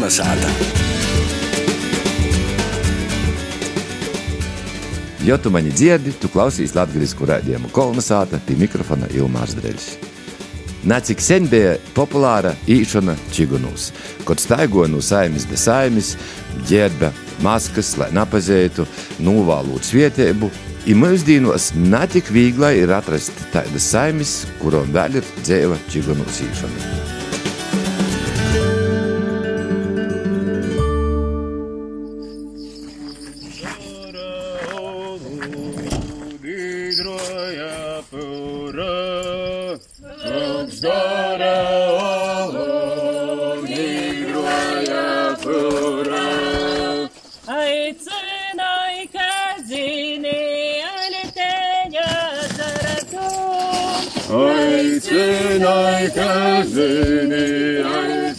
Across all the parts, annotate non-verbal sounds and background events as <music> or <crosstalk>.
Kolnesāta! Ja tu mani dzirdi, tu klausies latviešu raidījumu kolonizāta pie mikrofona Ilmārs Dreļs. Nācik sen bija populāra īšana čigunūs, kad staigoja no saimes de saimes, ģērba maskas, lai nepazītu, novālot svietēbu. I mūsdienos netik viegli ir atrast tādas saimes, kurām vēl ir dzēva čigunūs īšana.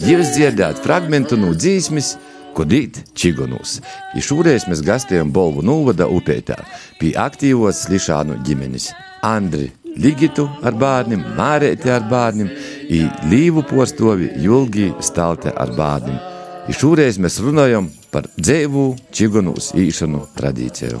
Jūs dzirdējāt fragment no dzīsmes, ko dīt čigonūs. I šoreiz mēs gastējam Bolvu Nūvada upētā pie aktīvos slišānu ģimenes. Andri Ligitu ar bērniem, Mārēti ar bērniem, i Līvu postovi Julgi Stalte ar bērniem. I šoreiz mēs runājam par dzēvu čigonūs īšanu tradīciju.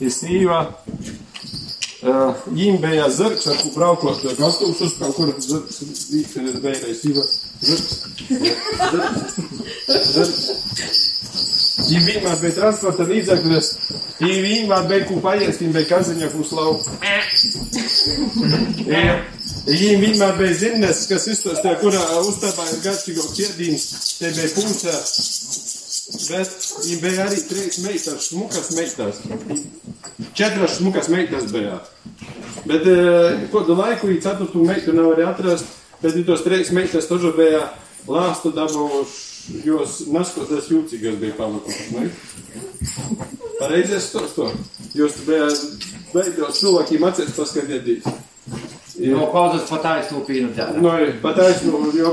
īstīva. Uh, Viņam bija zirgs, ar ko braukot gastos uz kaut kur zirgs, vīksenes beirais, īva zirgs. Zirgs. Zirgs. Viņam vienmēr bija transporta līdzekļus, viņam vienmēr bija ko paiest, viņam bija kaziņa puslau. Ja. Viņam vienmēr bija zināms, kas izstāstīja, kurā uzstāvā ir garšīgo ķēdīns, te bija pūce. Bet viņam bija arī trīs meitas, smukas meitas. Četras smukas meitas bija. Bet eh, kādu laiku viņa ceturtu meitu nav arī atrast, bet tos trīs meitas tožu bija lāstu dabūjuši, jos naskoties jūcīgas bija palikušas. Ne? Pareizies to, to. Jūs bija beidzot cilvēkiem acīs paskatieties. No pauzes pataisnū pīnu tādā. No, pataisnū, jo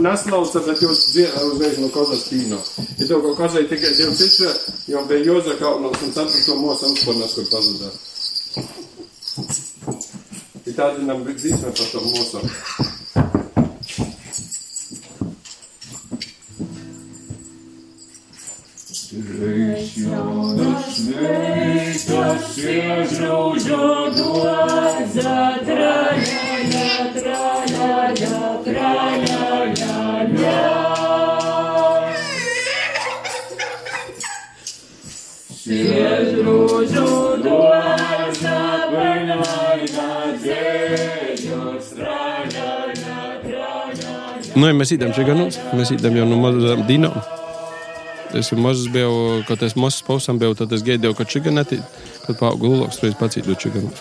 neslauca, bet jūs dzirdat uzreiz no kozas pīnu. Ja tev kaut kas ir tikai dievs izsver, jo bija Joza Kaunos un sapratu mūsu amspornas, kur pazudā. Ir tādi nam dzīsme par to mūsu. Nu, ja mēs idam čiganus, mēs idam jau no mazām dīnām. Es jau mazs biju, kad es mazs pausam biju, tad es gaidīju, ka čiganeti, kad paaugu luloks, reiz pacītu čiganus.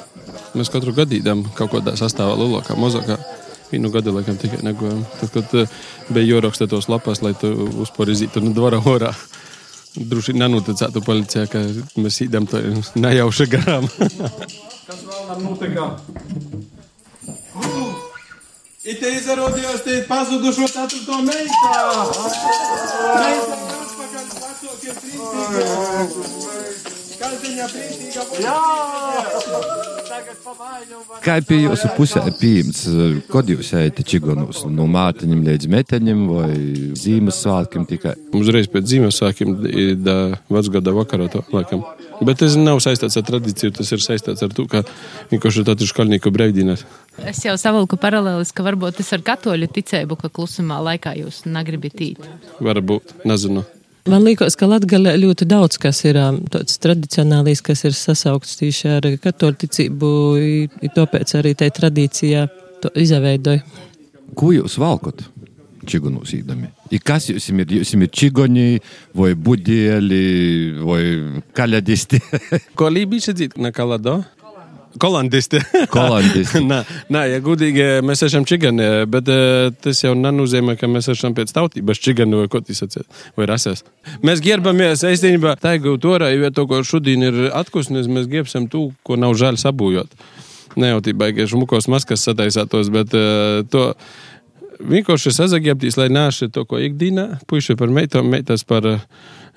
Mēs katru gadu idam kaut kādā sastāvā lulokā, mazākā. Vienu gadu laikam tikai negojam. Tad, kad uh, bija joraksta tos lapas, lai tu uzparizītu no dvara orā. <laughs> Droši nenoticētu policijā, ka mēs idam to <laughs> nejauši garām. Kas vēl nam notika? Ite izrādījās, te pazudušo ceturto meitā! Meita atpakaļ vecākiem trīsīgiem! Kaziņa trīsīga! Jā! Kā pie jūsu pusē pieņemts, kad jūs ejat čigonūs no mātiņiem līdz meteņiem vai Ziemassvētkiem tikai? Uzreiz pēc Ziemassvētkiem, da vecgada vakarā to laikam. Bet tas nav saistīts ar tradīciju, tas ir saistīts ar to, ka vienkārši tādu škalnieku brīvdienas. Es jau savilku paralēlis, ka varbūt tas ar katoļu ticību, ka klusumā laikā jūs negribat īt. Varbūt, nezinu. Man liekas, ka Latvijā ļoti daudz kas ir ām, tāds tradicionālīs, kas ir sasaukts tieši ar katoļu ticību, i- i tāpēc arī tai tradīcijā to izveidoja. Ko jūs valkot? Čigonūs īdami. I kas jums ir? Jums ir čigoni, vai budēli, vai kaļadisti? Ko lībīši dzīt, nekā lado? Kolandisti. <laughs> Kolandisti. <laughs> nē, nē, ja gudīgi mēs esam čigani, bet eh, tas jau nenozīmē, ka mēs esam pēc tautības čigani vai ko tas sacīt, vai rases. Mēs gerbamies, īstenībā, taigu torā, jo to, ko šodien ir atkusnis, mēs gerbsim to, ko nav žēl sabūjot. Ne jau tībai, ka šmukos maskas sataisātos, bet to vienkārši sazagiebtīs, lai nāši to, ko ikdīnā, puiši par meitām, meitas par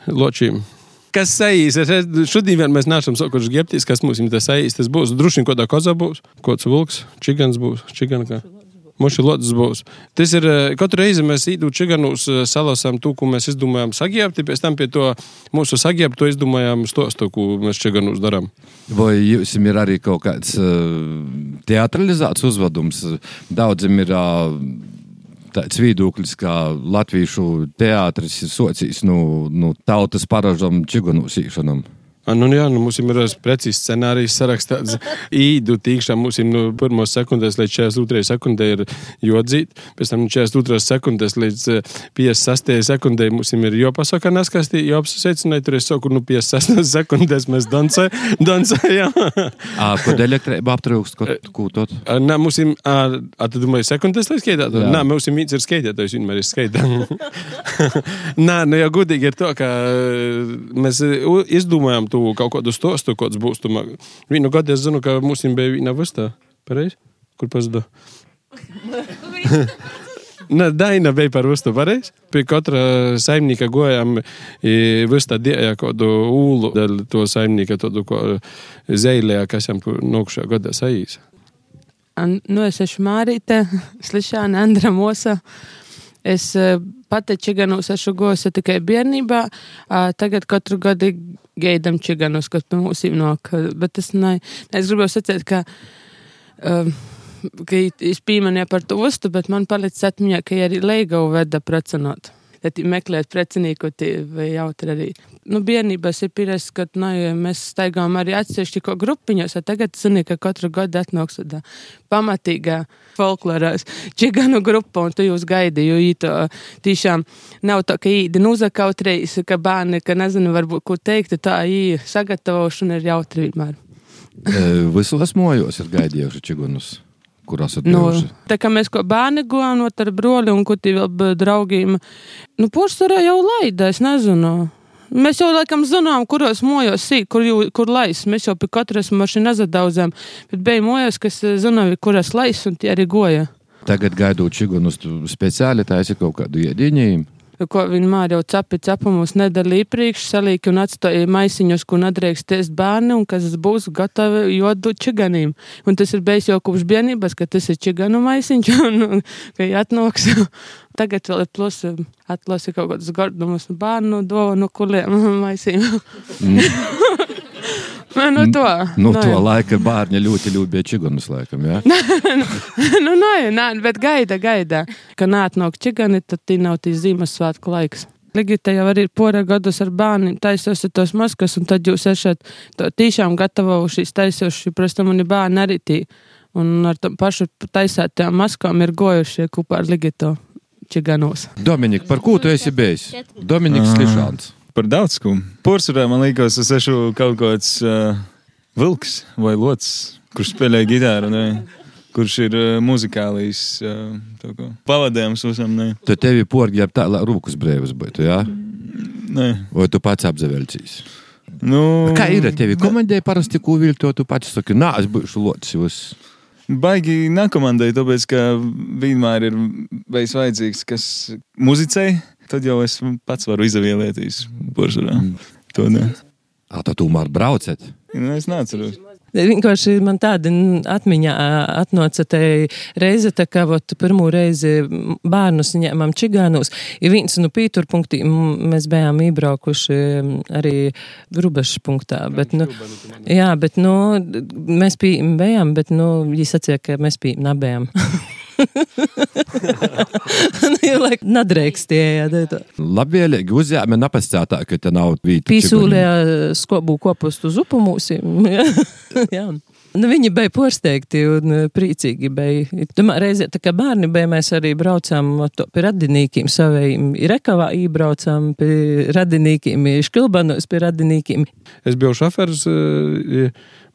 ločīm. Kas sajīs? Es- es- Šodien vien mēs neesam sakuši ģeptīs, kas mums ir tas sajīs. Tas būs vien kaut kāda koza būs, kaut kāds vilks, čigans būs, čiganka. Muši lods būs. Tas ir eh, katru reizi mēs īdu čiganus eh, salasām to, ko mēs izdomājām sagiebti, pēc tam pie to mūsu sagiebtu izdomājām stostu, ko mēs čiganus darām. Vai jums ir arī kaut kāds uh, teatralizēts uzvedums? Daudziem ir uh, tāds viedoklis, ka latviešu teātris ir socijas no, no tautas paražam čigunu sīšanam. A, Nu, jā, nu, mums ir precīzi scenārijs sarakstīts. <laughs> Īdu tīkšā mums ir no 1 sekundēs līdz 42 sekundē ir jodzīt, pēc tam no 42 sekundēs līdz eh, 56 sekundē mums ir jopasaka naskastī, jopsaseicināt, tur es saku, nu 56 <laughs> sekundēs mēs dancē- dancējam. À, Kad elektrība aptrūkst, ko, ko tot? A, Nē, mums ir, a, tu domāji, sekundēs, lai skaitētu? Jā. Nē, mums ir mīts ir skaitētājs, vienmēr ir skaitā. <laughs> Nē, nu jau gudīgi ir to, ka eh, mēs eh, izdomājām to kaut kādu stostu, kāds būs. Tumā. Vienu gadu es zinu, ka mums bija viena vestā. Pareizi? Kur pazuda? <laughs> Nē, Daina bija par vistu pareizi. Pie katra saimnieka gojām vistā dēļ kādu ūlu, dēļ to saimnieka tādu zeilē, kas jam nokšā gada sajīs. An- Nu, es esmu Mārīte, <laughs> Slišāna, Andra Mosa. Es eh, pati čiganos gojusi tikai bērnībā. Tagad katru gadu gaidām čiganos, kas pie mums nāk. Bet es, ne, es gribēju sacīt, ka, um, ka es pieminēju par to ustu, bet man palicis atmiņā, ka arī Leigavu veda precenot. Tad meklēt precinieku, vai jautri arī. Nu, bērnībās ir pieredzes, ka nu, mēs staigājām arī atsevišķi ko grupiņos, a tagad zini, ka katru gadu atnāks tāda pamatīgā folklorās čiganu grupa, un tu jūs gaidi, jo īto tiešām nav tā, ka īdi nuzakaut reisi, ka bērni, ka nezinu, varbūt, ko teikt, tā ī sagatavošana ir jautri vienmēr. Visos mojos ir gaidījuši čigunus, ir Nu, bijuši. tā kā mēs bērni gojām no ar broli un kuti vēl draugiem, nu, porcelāna jau laida, es nezinu. Mēs jau laikam zinām, kuros mojos sīk, kur, jū, kur lais. Mēs jau pie katras mašīnas nezadaudzām, bet bija mojos, kas eh, zināja, kuras lais, un tie arī goja. Tagad gaidot čigunus, tu speciāli taisi kaut kādu iedīņījumu. Ko vienmēr jau capi capamus nedalīja priekš, salīja un atstāja maisiņus, ko nedrīkst ēst bērni, un kas būs gatavi jodu čiganīm. Un tas ir bijis jau kopš bērnības, ka tas ir čiganu maisiņš, <laughs> un, un ka jāatnāks. <laughs> Tagad vēl ir plus atlasi kaut kādus gardumus bērnu dāvanu kuliem <laughs> maisīm. <laughs> nu, to. Nu, Nē. to laika bērni ļoti ļūbīja čigunus, laikam, jā. <laughs> nu, nē, nē, bet gaida, gaida. Ka nātnāk čigani, tad tī nav tī Ziemassvētku laiks. Ligita jau arī ir pora gadus ar bērniem taisījusi tos maskas, un tad jūs esat to tiešām gatavojušies taisījuši, protams, mani bērni arī tī. Un ar tam pašu taisētajām maskām ir gojušie kopā ar Ligito čiganos. Dominika, par ko tu esi bijis? Dominiks Lišāns. Par daudz ko. Porcelāna man liekas, es esmu kaut kāds uh, vilks vai locis, kurš spēlē gitāru. Ne? Kurš ir uh, muzikālīs, uh, pavadījums visam. Ne? Tu tevi porgi ap tā, lai rūkus brēvas būtu, jā? Ne. Vai tu pats apzavelcīs? Nu, Kā ir ar tevi? Komandēji parasti, ko vilti, to tu pats saki, nā, es būšu locis. Baigi nekomandēju, tāpēc, ka vienmēr ir bijis vajadzīgs, kas muzicē, tad jau es pats varu izvēlēties porcelāna. To ne. Ā, tu tomēr braucat? Nu, es neatceros. Vienkārši man tāda atmiņā atnāca te reize, tā kā vot pirmo reizi bērnus ņēmām čigānos. Ir viens no pīturpunktiem, mēs bijām iebraukuši arī Rubešu punktā, bet, nu, jā, bet, nu, mēs bijām, bet, nu, viņi sacīja, ka mēs pie nebijām. <laughs> <laughs> nu, jau laik nadrēkstīja, jā, Labvēlīgi uzņēma napastātā, ka te nav vīta. Pīsūlēja skobu kopustu zupu mūsim. <laughs> Nu, viņi bija porsteigti un eh, priecīgi. Bija. Tomēr reizē, tā kā bērni bija, mēs arī braucām pie radinīkiem savējiem. Rekavā ībraucām pie radinīkiem, škilbanos pie radinīkiem. Es biju šoferis, e,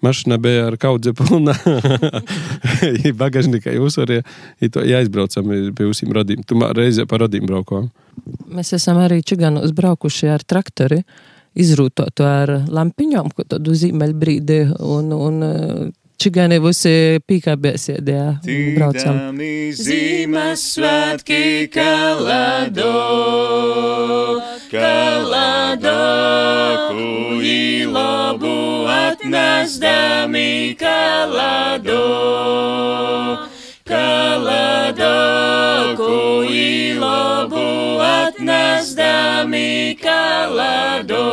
mašīna bija ar kaudzi pilna. <laughs> Bagažnikā i to jāizbraucam pie visiem radījumiem. Tu reizē par radījumu braukām. Mēs esam arī Čiganos braukuši ar traktori. Izrūtotu ar lampiņām, ko tādu zīmeļbrīdi, un, un eh, čigāni visi pīkābēs iedējā braucam. Ziemassvētki kalado, kalado, kuī labu atnesdami kalado, kalado, kuī labu atnesdami kalado.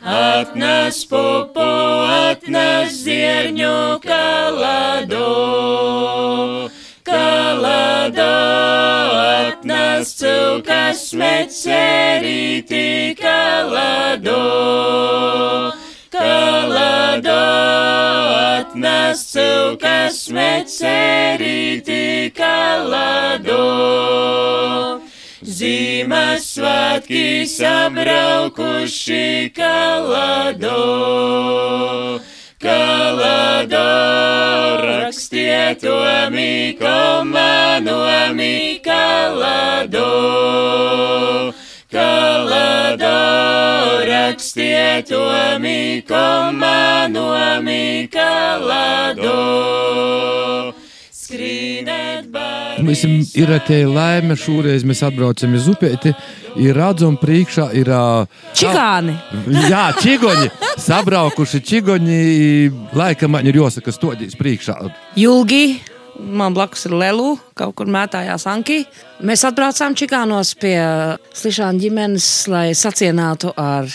Atnes pupu, atnes zirņu kalado, kalado, atnes cūkas mecerīti kalado, kalado, atnes cūkas mecerīti kalado. Ziemassvētki sabraukuši kalado, kalado, rakstiet to mīko manomi kalado, kalado, rakstiet to mīko manomi kalado. Mēs ir tie laime, šoreiz mēs atbraucam uz upēti, ir redzam priekšā, ir. Čigāni. Jā, čigoņi, sabraukuši čigoņi, laikam man ir jāsaka stodīs priekšā. Julgi, man blakus ir Lelu, kaut kur mētājās Anki. Mēs atbraucām Čikānos pie Slišāna ģimenes, lai sacienātu ar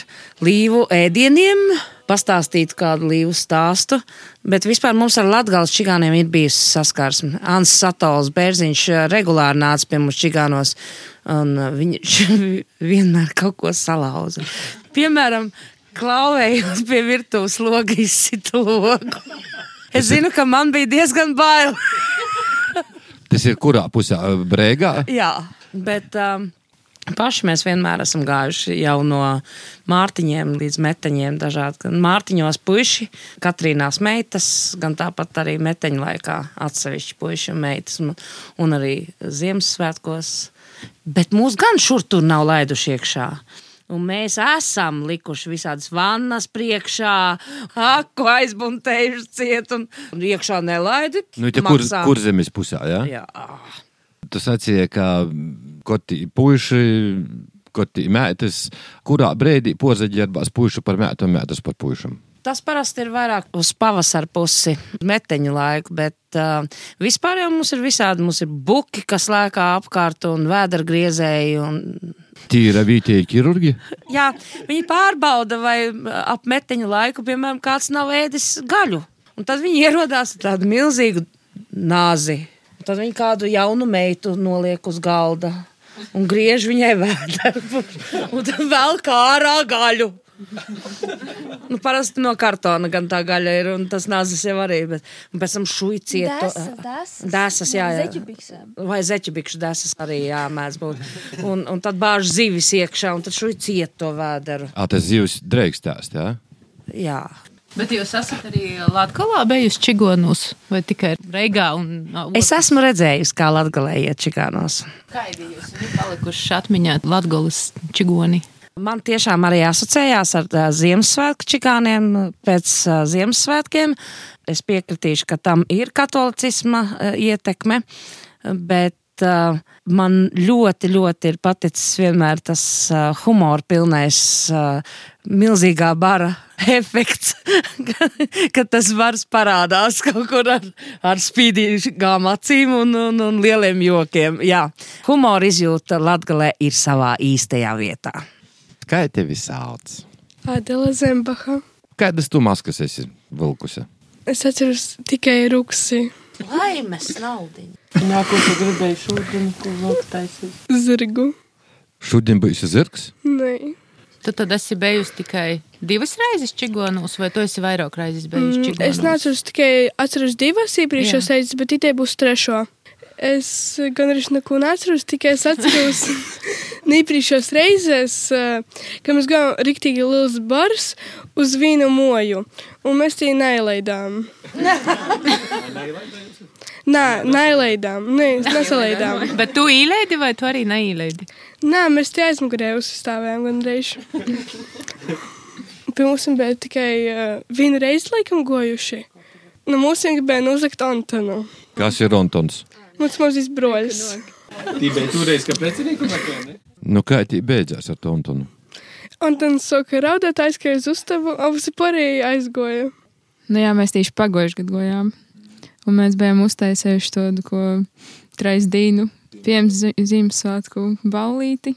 līvu ēdieniem, pastāstītu kādu līvu stāstu. Bet vispār mums ar Latgales čigāniem ir bijusi saskarsme. Ants Satols Bērziņš eh, regulāri nāca pie mums čigānos, un eh, viņš <laughs> vienmēr kaut ko salauza. Piemēram, klauvējot pie virtuves loga izsita logu. <laughs> Es zinu, ka man bija diezgan bail. <laughs> Tas ir kurā pusē? Brēgā? Jā, bet um, paši mēs vienmēr esam gājuši jau no mārciņiem līdz meteņiem. Dažādi. Gan mārciņos puiši, Katrīnās meitas, gan tāpat arī meteņu laikā atsevišķi puiši un meitas, un, un arī Ziemassvētkos. Bet mūs gan šur tur nav laiduši iekšā. Un mēs esam likuši visādas vannas priekšā, aku aizbuntējuši ciet, un iekšā nelaidi. Nu, tie kur, kur zemes pusē, jā? Jā. Tu sacīji, ka koti puiši, koti mētas, kurā brīdī pozaģērbās puiši par mētu un mētas par puišam. Tas parasti ir vairāk uz pavasara pusi, meteņu laiku, bet uh, vispār jau mums ir visādi. Mums ir buki, kas lēkā apkārt, un vēdergriezēji. Un... Tīra vietēji ķirurgi. Jā, viņi pārbauda, vai ap meteņu laiku, piemēram, kāds nav ēdis gaļu. Un tad viņi ierodās ar tādu milzīgu nāzi. Un Tad viņi kādu jaunu meitu noliek uz galda un griež viņai vēdru. <laughs> Un tad vēl kā ārā gaļu. <laughs> Nu, parasti no kartona gan tā gaļa ir, un tas nāzis jau arī. Bet, un pēc tam šūj cietu. Dēsas, jā, jā. Zeķebiksēm. Vai zeķibikšu dēsas arī jāmēdz būt. Un, un tad bāž zivis iekšā, un tad šūj cietu to vēderu. Ā, tas zivs drēkstās, jā? Jā. Bet jūs esat arī Latvijā bijusi Čigonus vai tikai Reigā? Un, Es esmu redzējusi, kā Latvijā iet čigānos. Kādi jūs palikuši atmiņā Latvijas čigoni? Man tiešām arī asociējās ar uh, Ziemassvētku čigāniem pēc uh, Ziemassvētkiem. Es piekritīšu, ka tam ir katolicisma uh, ietekme, bet uh, man ļoti, ļoti ir paticis vienmēr tas uh, humora pilnais, uh, milzīgā bara <laughs> efekts, <laughs> kad tas vairs parādās kaut kur ar, ar spīdīgām acīm un, un, un lieliem jokiem. Jā, humora izjūta Latgalē ir savā īstajā vietā. Kā tevi sauc? Adela Zembaha. Kādas tu maskas esi vilkusi? Es atceros tikai ruksi. Laimes ko tu gribēji šodien, ko vēl taisīt? Zirgu. Šodien būs zirgs. Nē. Tu tad esi bijusi tikai divas reizes čigonos, vai tu esi vairāk reizes bijusi Mm, čigonos? es neatceros tikai atceros divas iepriekšējās Jā. reizes, bet itē būs trešo. Es gan arī neko neatceros, tikai es atceros <laughs> reizes, eh, kad mēs gājām riktīgi liels bars uz vīnu moju, un mēs tī neielaidām. Nē, <laughs> neielaidām, nē, nesalaidām. <laughs> Bet tu īlēdi vai tu arī neīlēdi? Nē, mēs tie aizmugurē uzstāvējām gandrīz. Pie mums bija tikai uh, vienu reizi laikam gojuši. Nu, mums gribēja nozagt Antonu. Kas ir Antons? Mums mazs broļs. Tībē toreiz, kāpēc ir īkumā? Nu, kā tī beidzās ar to Antonu? Antons saka, raudāt aizskrēja uz uztavu, un visi pārējie aizgoja. Nu jā, mēs tieši pagājuši gadu gājām. Un mēs bijām uztaisījuši tādu, ko traisdīnu, pieņemt Ziemassvētku ballīti.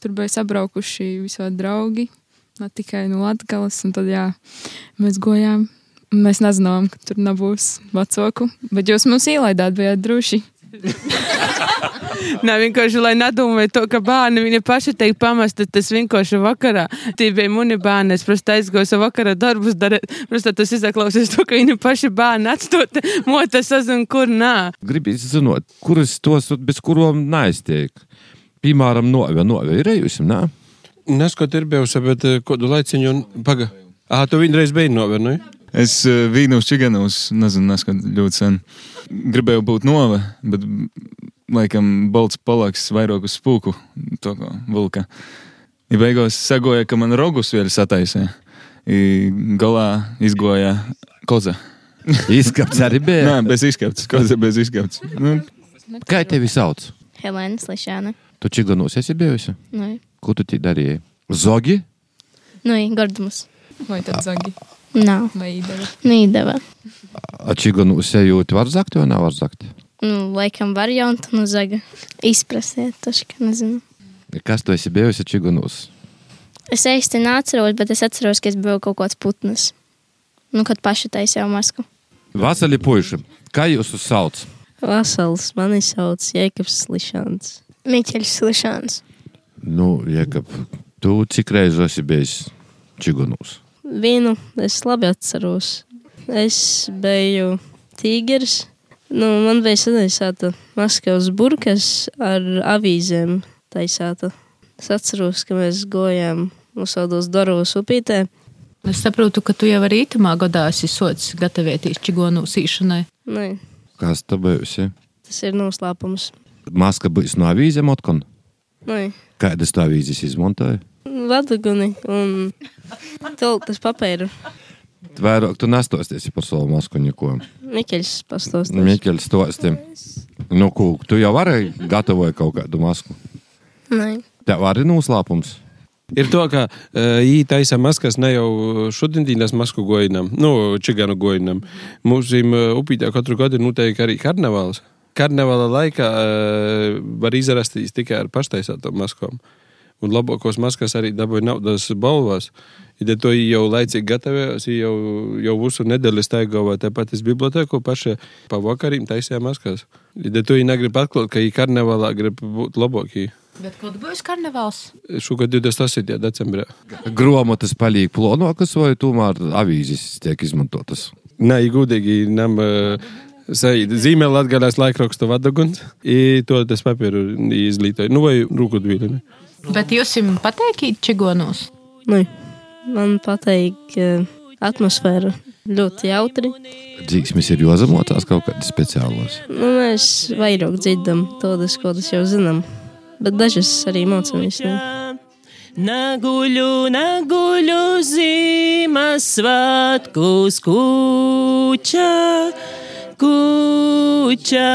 Tur bija sabraukuši visādi draugi, ne tikai no Latgales, un tad jā, mēs gojām. Mēs nezinājām, ka tur nebūs vecoku, bet jūs mums ielaidāt, bijāt droši. Nē, vienkārši, lai nedomātu to, ka bērni viņa paši teikt, pamest, tas vienkārši vakarā. Tie bija muni bērni, es vienkārši aizgāju savu vakarā darbus darīt. Protams, tas izaklausās to, ka viņi paši bērni atstota motā sazinu, kur nā. Gribīs zinot, kuras tos, bez kurām neaiztiek. Piemēram, novē, novē ir ejusim, nā? Neskot ir bijusi, bet eh, kādu laiciņu un paga. Ah, tu vienreiz biji novēnoji? Nu? Es uh, vīnos čiganos, nezinu, neskatu ļoti sen. Gribēju būt nova, bet laikam balts palaks vairāk uz spūku, to kā vulka. I beigās sagoja, ka man rogus vēl sataisē. I galā izgoja koza. <laughs> Izskapts arī bija? Nē, bez izskapts. Koza bez izskapts. Nu, Kā tevi sauc? Helēna Slišāna. Tu čiganos esi bijusi? Nu, Ko tu tī darīji? Zogi? nu, gordumus. Vai tad zagi? Nav. Vai īdeva? Nīdeva. A čiganos ejot var zakt vai nevar zakt? Nu, laikam variantu, nu, zaga. Izprasiet, taška, nezinu. Kas tu esi bijusi čiganos? Es īsti neatceros, bet es atceros, ka es biju kaut kāds putns. Nu, kad paši taisīju masku. Vasarī puiši, kā jūs uzsauc? Vasals, mani sauc Jēkabs Slišāns. Miķeļs Slišāns. Nu, Jēkab, tu cik reizes esi bijis čiganos? Vienu es labi atceros. Es biju tīgers. Nu, man bija sataisāta Maskavas burkas ar avīzēm taisāta. Es atceros, ka mēs gojām uz tādos Dorovas upītē. Es saprotu, ka tu jau arī itamā gadā esi sots gatavoties čigonu sīšanai. Nē, Kas tu bijusi? tas ir noslēpums. Maska bijis no avīzēm otkon? Nē, Kādas tu avīzes izmantoji? Vadaguni un toltas papēru. Vairāk tu nestosties par savu masku neko. Miķeļs pastāstīs. Mikls stosti. Nu, ko, tu jau vari gatavoji kaut kādu masku. Nē. Tev arī noslēpums. Ir to, ka uh, ītaisa maskas ne jau šodienas masku gojinam, nu, čigānu gojinam. Mums uh, upītē katru gadu notiek arī karnevāls. Karnevāla laikā uh, var izrasties tikai ar paštaisātām maskām. Un labākos maskas arī dabūja naudas balvās. Ja to jau laicīgi gatavojās, jau, jau visu nedēļu staigāja tepat uz biblioteku, paši pa vakarīm taisīja maskas. Ja to viņi negrib atklāt, ka viņi karnevālā grib būt labākie. Bet kad būs karnevāls? Šogad 28. decembrī. Grāmatas paliek plānotas vai tomēr avīzes tiek izmantotas? Nē, gudīgi nam zīmē latgalās laikrakstu vadaguns, i to tas papīru izlītoja. Nu vai rūkudvīli. Bet jūs jums pateikāt čigonos? Nu, man patīk eh, atmosfēra ļoti jautri. Dzīsmis ir jozamotās kaut kādas speciālas. Nu, mēs vairāk dzirdam tādas, kādas jau zinām, bet dažas arī mācāmies. Naguļu, naguļu Ziemassvētkus kuča, kuča,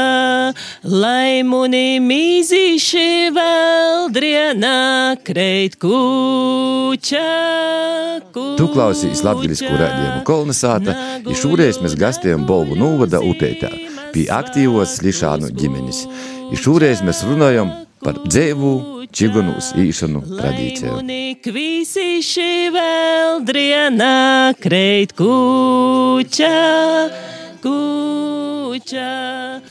lai muni mīzīši vēl drienā kreit kuča. Tu klausīs latvisko rādījumu kolonizāta, ja šoreiz mēs gastējam Bolvu novada upētā pie aktīvos slišānu ģimenes. Ja šoreiz mēs runājam par dzēvu, čigonūs īšanu tradīciju. Kvīsīši vēl drienā kreit kuča, puča.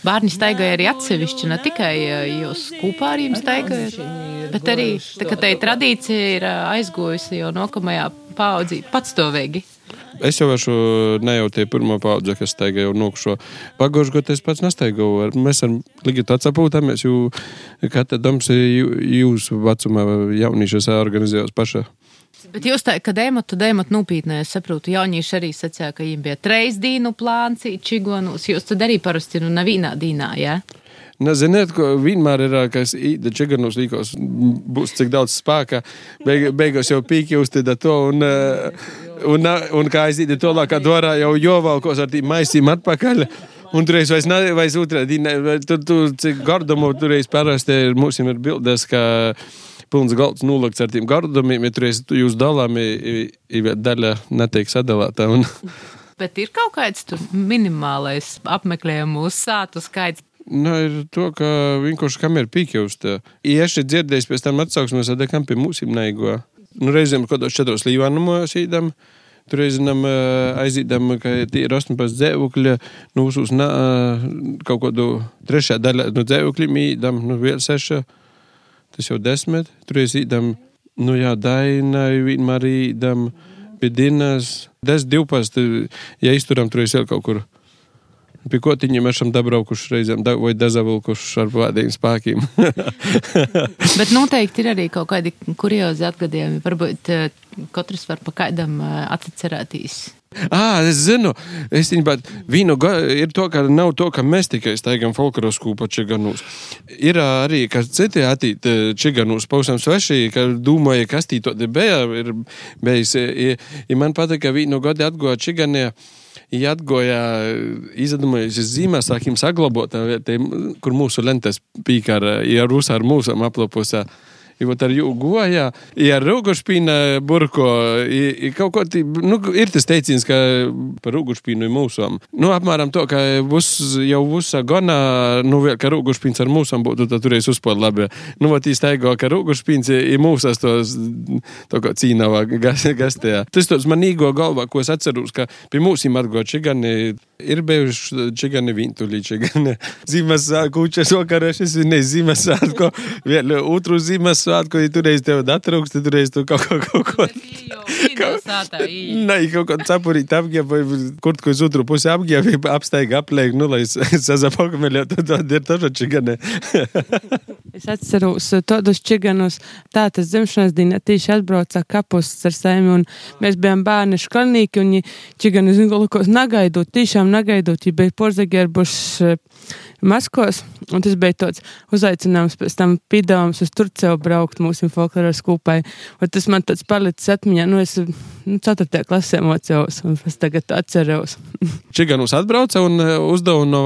Bērni staigāja arī atsevišķi, ne tikai eh, jūs kopā ar jums staigājat, bet arī tā, ka tai tradīcija ir eh, aizgojusi jau nākamajā paudzī patstāvīgi. Es jau esmu ne jau tie pirmā paudze, kas staigā jau nokušo. Pagājušajā gadā es pats nestaigāju. Mēs ar Ligitu atsapūtāmies, jo katra doms jū- jūsu vecumā jauniešus organizējās pašā. Bet jūs kad ejat, tad ejat nopietni. Es saprotu, jaunieši arī sacīja, ka viņiem bija treis dienu plāns, čigonus. Jūs tad arī parasti nu nevienā dīnā, jā? Ja? Neziniet, ko vienmēr ir, kas īda čiganos līkos, būs cik daudz spēka, beig, beigās jau pīki uztida to, un, un, ā, un kā aizīdi to lākā dvorā, jau jovalkos ar tīm maisīm atpakaļ. Un tur es vairs, ne, vairs otrādi, tur, tur cik gardumu tur es parasti ir, mums ir bildes, ka pilns galds nulakts ar tiem gardumiem, ja tur jūs dalām, i, i, i daļa netiek sadalāta. Un, <laughs> Bet ir kaut kāds minimālais apmeklējumu uzsātu skaits. Nu, ir to, ka vienkārši kam ir pīkjūst. Ja šeit dzirdēju, pēc tam atsauksmēs, tad kam pie ir neigo. Nu, reizēm kaut kādos četros līvānumos īdam. Tur reizēm aizīdam, ka tie ir 18 dzēvukļi, nu, uz na, kaut kādu trešā daļā no dzēvukļiem īdam, nu, vēl seša, tas jau desmit. Tur aizīdam, nu, jā, dainai, vienmēr īdam, pie dinas, des 12, ja izturam, tur es vēl kaut kur. Pie kotiņiem esam dabraukuši reizēm, da, vai dazavilkuši ar vādiem spēkiem. <laughs> Bet noteikti ir arī kaut kādi kuriozi atgadījumi. Varbūt eh, katrs var pa kādam eh, atcerēties. <laughs> Ah, es zinu, es bet vīnu ir to, ka nav to, ka mēs tikai staigam folkloras kūpa čiganūs. Ir arī, ka citi attīt ā, čiganūs pausam sveši, ka domāja, kas tī to te bija, ir bijis. Man patīk, ka vīnu gadi atgoja čiganie. Ja atgoja, izdomājusi zīmēs, sākim saglabāt, kur mūsu lentes pīkara, ja rusā ar mūsu aplapusā. I vot ar jū goja, i ar rūgušpīna burko, i, i kaut ko tī, nu, ir tas teiciens, ka par rūgušpīnu ir mūsam. Nu, apmēram to, ka būs jau būs gana, nu, vēl, ka rūgušpīns ar mūsam būtu, tad turēs uzpod labi. Nu, vot īstaigo, ka rūgušpīns ir mūsas tos, to, ko cīnavā <laughs> gas, gastējā. Tas tos man īgo galvā, ko es atceros, ka pie mūsim atgo čigani, ir bijuši čigani vīntulī, čigani vakarā, šis ir ne zīmes sātko, vēl otru zīmes svētku, ja turēs tev datrūks, tad turēs tu kaut ko, kaut ko. Nē, <laughs> kaut ko cepurīt apģēb, vai kur ko uz otru pusi apģēb, apstaiga apliek, nu, lai <laughs> sazapakameļot, tad ir taču čigane. <laughs> Es atceros uh, tādus čiganus, tā tas dzimšanas dienā tieši atbrauca kapusts ar saimi, un mēs bijām bērni školnīki, un čigani, zinu, lukos nagaidot, tiešām nagaidot, ja bija porzaģērbuši maskos, un tas bija tāds uzaicinājums pēc tam pidāms uz Turciju braukt mūsu folkloras kūpai, un tas man tāds palicis atmiņā, nu es, nu, 4. klasē mocījos, un es tagad atceros. <laughs> Čiganus atbrauca un eh, uzdeva no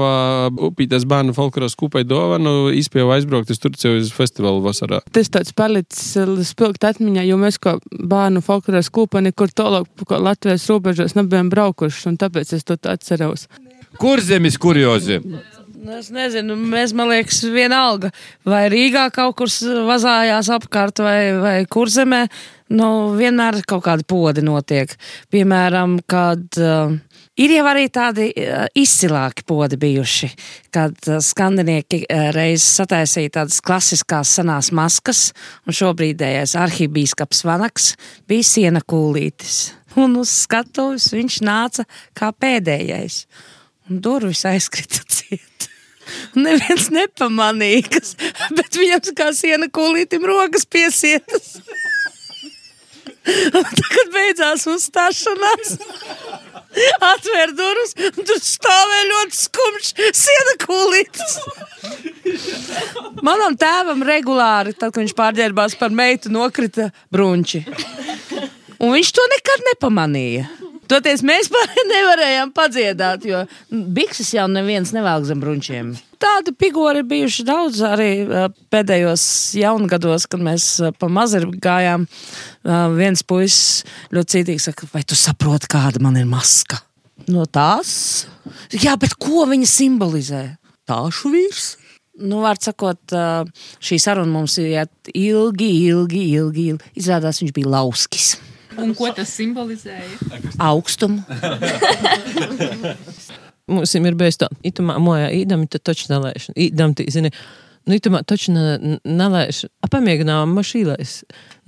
upītes bērnu folkloras kūpai dovanu, izpēja aizbraukt uz Turciju uz festivālu vasarā. Tas tāds palicis uh, spilgt atmiņā, jo mēs kā bērnu folkloras kūpa nekur tālāk kā Latvijas robežās nebijām braukuši, un tāpēc es to tā atceros. Kur zemes kuriozi? Nu, es nezinu, mēs, man liekas, vienalga, vai Rīgā kaut kur vazājās apkārt, vai, vai kurzemē, nu, vienmēr kaut kādi podi notiek. Piemēram, kad uh, ir jau arī tādi uh, izcilāki podi bijuši, kad uh, skandinieki uh, reiz sataisīja tādas klasiskās senās maskas, un šobrīdējais arhibīskaps Vanaks bija siena kūlītis. Un uz skatuves viņš nāca kā pēdējais. Un durvis aizkrita ciet. <laughs> Neviens nepamanīja, kas, bet viņam kā siena kūlītim rokas piesietas. <laughs> Un Tagad beidzās uzstāšanās. <laughs> Atvēr durvis, un tur stāvēja ļoti skumjš siena kūlītis. Manam tēvam regulāri, tad, kad viņš pārģērbās par meitu, nokrita brunči. Un viņš to nekad nepamanīja. Toties mēs <laughs> nevarējām padziedāt, jo bikses jau neviens nevelk zem brunčiem. Tādi figūri bijuši daudz arī pēdējos jaungados, kad mēs pa mazaru gājām. Viens puisis ļoti cītīgi saka, vai tu saproti, kāda man ir maska? No tās? Jā, bet ko viņa simbolizē? Tāšu vīrs. Nu, var sakot, šī saruna mums ir ilgi, ilgi, ilgi, ilgi. Izrādās, viņš bija lauskis. Un ko tas simbolizēja? Augstumu. <laughs> mums ir bijis tā, itamā mojā īdami, tad taču nelaišu. Īdam, tī, zini, nu, itamā taču ne- nelaišu. Apamēģinām mašīlais.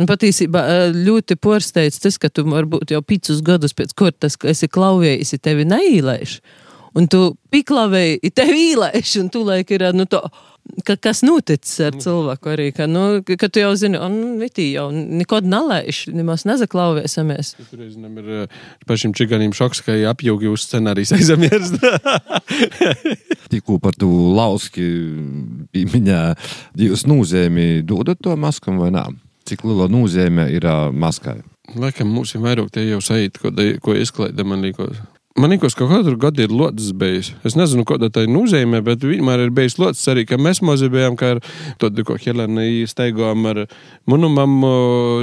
Nu, patiesībā eh, ļoti porsteidz tas, ka tu varbūt jau picus gadus pēc kortas, ka esi klauvējis, tevi neīlaišu. Un tu piklavēji, i tevi īlaišu, un tu laik ir, nu, to, ka, kas noticis ar cilvēku arī, ka, nu, ka tu jau zini, un vitī jau nekod nelaišu, nemaz nezaklauvēsimies. Tur reizēm ir eh, pašiem čiganiem šoks, ka apjūgi uz scenārijas aizmirst. <laughs> Tikko par to lauski pīmiņā, jūs nozīmē dodat to maskam vai nē? Cik liela nozīme ir maskai? Laikam mums ir vairāk tie jau sajūta, ko, ko izklaida man liekas. Man liekas, ka katru gadu ir locis bijis. Es nezinu, ko tā nozīmē, bet vienmēr ir bijis locis arī, mēs mazi bijām, kā ar to, ko Helēna steigām ar manu mammu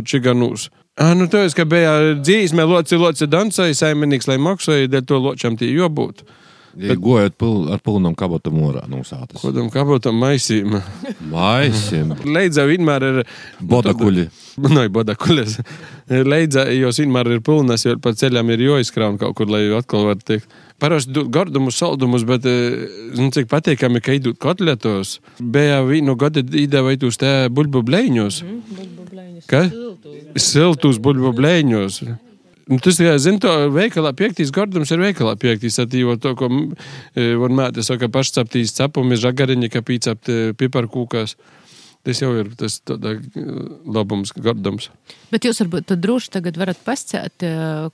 Čiganūs. Ah, nu, tas, ka bija dzīsme, loci, loci dancēja, saimnieks, lai maksāja, dēļ to ločam tie jābūt. Ja gojat pil, ar pilnam kabatam orā nosātas. Kodam kabatam maisīm. Maisīm. Leidza vienmēr ir. Bodakuļi. Nē, <laughs> bodakuļas. Leidza, jos vienmēr ir pilnas, jo pa ceļam ir jāizkraun kaut kur, lai atkal var tikt. Parasti gardumus, saldumus, bet, eh, nu, cik patīkami, ka idūt kotletos. Bija vienu gadu īdēvēt uz te buļbu blēņos. Kas? Siltus buļbu blēņos. Nu, tas ir, zinu, to veikalā piektīs gardums ir veikalā piektīs. Atīvo to, ko e, var mētē, saka, pašceptīs cepumi, žagariņi, ka pīcept e, piparkūkās. Tas jau ir tas tādā, e, labums, gardums. Bet jūs varbūt droši tagad varat pascēt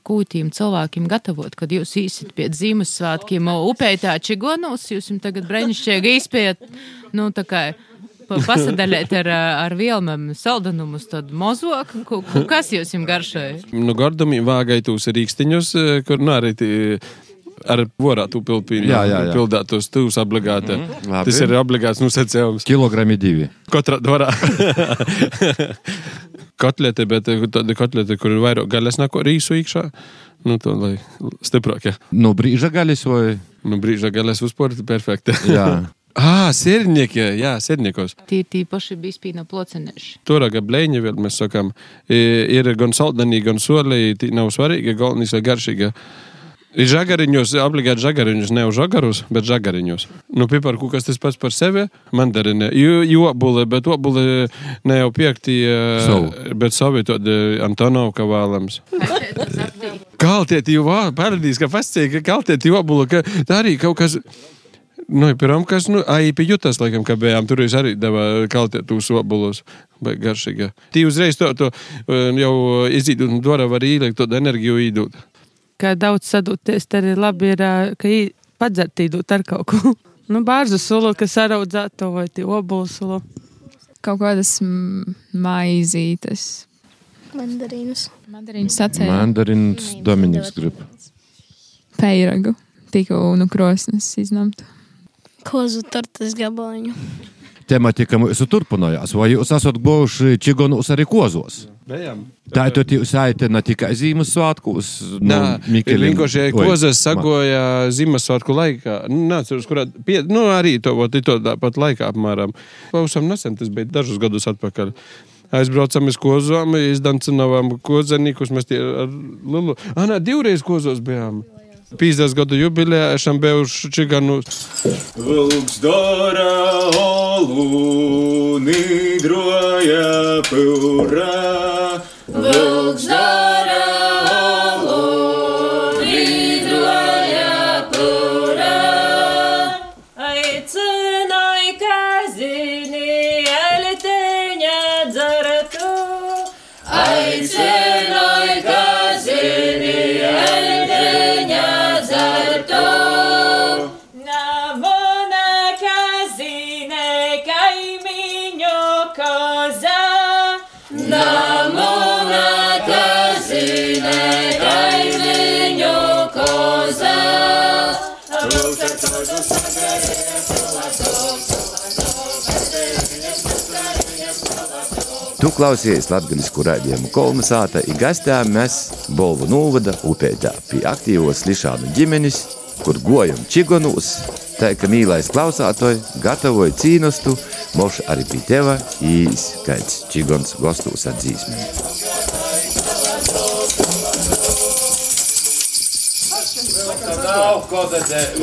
kūtīm cilvēkiem gatavot, kad jūs īsit pie Ziemassvētkiem upētā čigonos, jūs jums tagad brēnišķīgi izpēt, nu tā kā pa- pasadalēt ar, ar vielmēm saldanumus, tad ku- kas jūs jums garšoja? Nu, gardumi vāgai tūs rīkstiņus, e, kur nu, arī tī, ar vorātu pilpīnu. Jā, jā, jā. Pildātos tūs obligāti. Mm -hmm. Tas ir obligāts nosacījums. Kilogrami divi. Katrā dvarā. <laughs> kotlete, bet eh, tāda kotlete, kur ir vairāk gaļas nako rīsu iekšā. Nu, to lai stiprāk, jā. No brīža gaļas vai? Nu, brīža gaļas uzport, perfekti. Jā. <laughs> Ah, sērnieki, jā, sērniekos. Tī, tī paši bija spīna ploceneši. Toraga blēņa, vēl mēs sakām, ir gan saldanī, gan solī, nav svarīgi, galvenais ir garšīga. Ir žagariņos, obligāti žagariņos, ne uz žagarus, bet žagariņos. Nu, piparku, kas tas pats par sevi, mandarine, jo, jo obuli, bet obuli ne jau piekti, Savu. bet savi tādi Antonovka vēlams. <laughs> Kaltieti jau, vā, paradīs, ka fascīgi, ka kaltieti obuli, ka tā arī kaut kas. Nu, pirmā, kas, nu, ai, pie jutas, laikam, ka bijām, tur arī deva kaltēt tos obulos, garšīgi. Tī uzreiz to, to eh, jau izdīt un dora var ielikt, to energiju īdūt. Kā daudz sadūties, tad arī labi ir, ka padzert īdūt ar kaut ko. <laughs> Nu, bārzu sulu, kas araudzēto vai tie obulu sulu. Kaut kādas maizītes. Mandarīnus. Mandarīnus sacēja. Mandarins Dominiks grib. Peiragu. Tikko no krosnes izņemtu. Kozu tortas gabaliņu. Tematika mūsu turpinājās. Vai jūs esat gojuši čigonus arī kozos? Bijām. Tā ir jūs saite ne tikai Ziemassvētkos, nu, ir vienkārši kozas sagoja Ziemassvētku laikā. Nu, Nāceros, kurā, pie, nu, arī to, vot, to tāpat laikā apmēram. Pavisam nesen, tas bija dažus gadus atpakaļ. Aizbraucam uz kozām, izdancinājām kozenīkus, mēs tie ar lielu... Ah, nē, divreiz kozos bijām. 50 gadu jubilejā esam bijuši Čiganus. Vilks dara olu, nīdroja pūrā. Vilks dara Tu klausies latgaļisku raidījumu kolonizāta, i gastā mēs Bolvu novada upētā pie aktīvos Lišānu ģimenis, kur gojam čigonūs, tā ka mīlais klausātoj gatavoja cīnostu, moš arī pie teva īs kāds čigons gostūs ar Dzirdēt.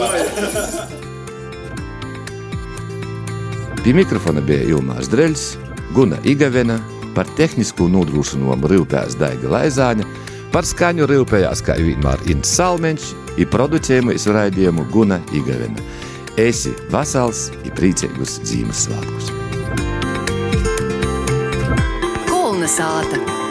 Pie mikrofona bija Ilmārs Dreļs, Guna Igavena, par tehnisko nodrošinājumu rūpēs Daiga Laizāņa, par skaņu rūpējās kā vienmēr Ints Salmeņš, ir producējumu raidījumu Guna Igavena. Esi vasals, ir priecīgus dzīves svētkus! Kolnesāta!